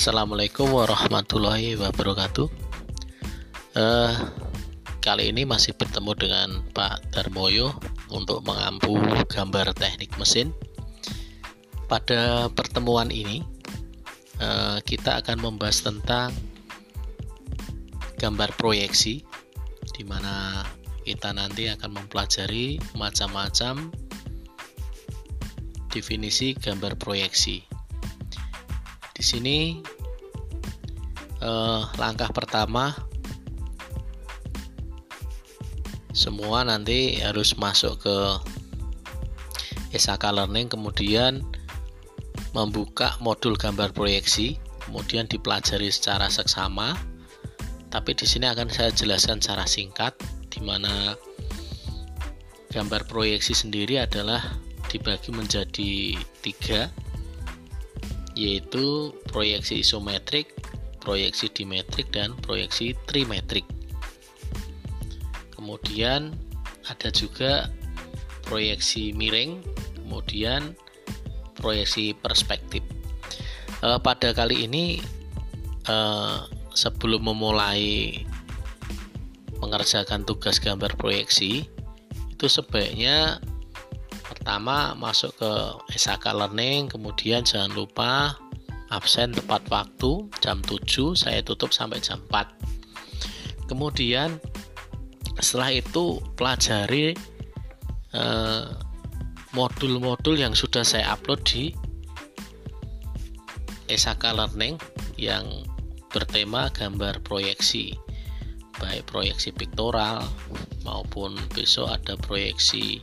Assalamualaikum warahmatullahi wabarakatuh. Uh, kali ini masih bertemu dengan Pak Darmoyo untuk mengampu gambar teknik mesin. Pada pertemuan ini, uh, kita akan membahas tentang gambar proyeksi, di mana kita nanti akan mempelajari macam-macam definisi gambar proyeksi. Di sini eh, langkah pertama semua nanti harus masuk ke SAK Learning kemudian membuka modul gambar proyeksi kemudian dipelajari secara seksama. Tapi di sini akan saya jelaskan secara singkat di mana gambar proyeksi sendiri adalah dibagi menjadi tiga yaitu proyeksi isometrik, proyeksi dimetrik, dan proyeksi trimetrik. Kemudian ada juga proyeksi miring, kemudian proyeksi perspektif. E, pada kali ini e, sebelum memulai mengerjakan tugas gambar proyeksi itu sebaiknya pertama masuk ke SAK Learning kemudian jangan lupa absen tepat waktu jam 7 saya tutup sampai jam 4 kemudian setelah itu pelajari eh, modul-modul yang sudah saya upload di SAK Learning yang bertema gambar proyeksi baik proyeksi piktoral maupun besok ada proyeksi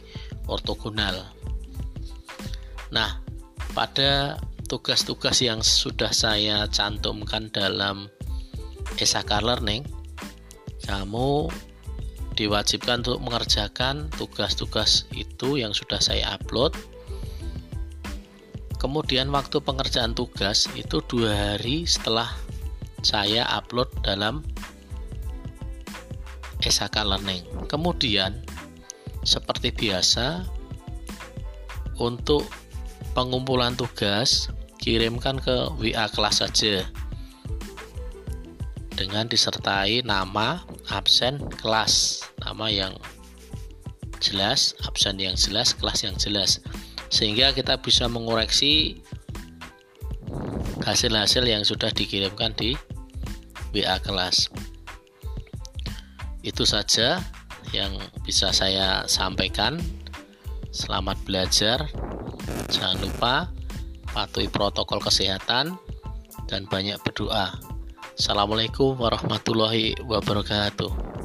ortogonal. Nah, pada tugas-tugas yang sudah saya cantumkan dalam SAK Learning, kamu diwajibkan untuk mengerjakan tugas-tugas itu yang sudah saya upload. Kemudian waktu pengerjaan tugas itu dua hari setelah saya upload dalam SAK Learning. Kemudian seperti biasa, untuk pengumpulan tugas, kirimkan ke WA kelas saja. Dengan disertai nama, absen, kelas, nama yang jelas, absen yang jelas, kelas yang jelas, sehingga kita bisa mengoreksi hasil-hasil yang sudah dikirimkan di WA kelas. Itu saja yang bisa saya sampaikan. Selamat belajar. Jangan lupa patuhi protokol kesehatan dan banyak berdoa. Assalamualaikum warahmatullahi wabarakatuh.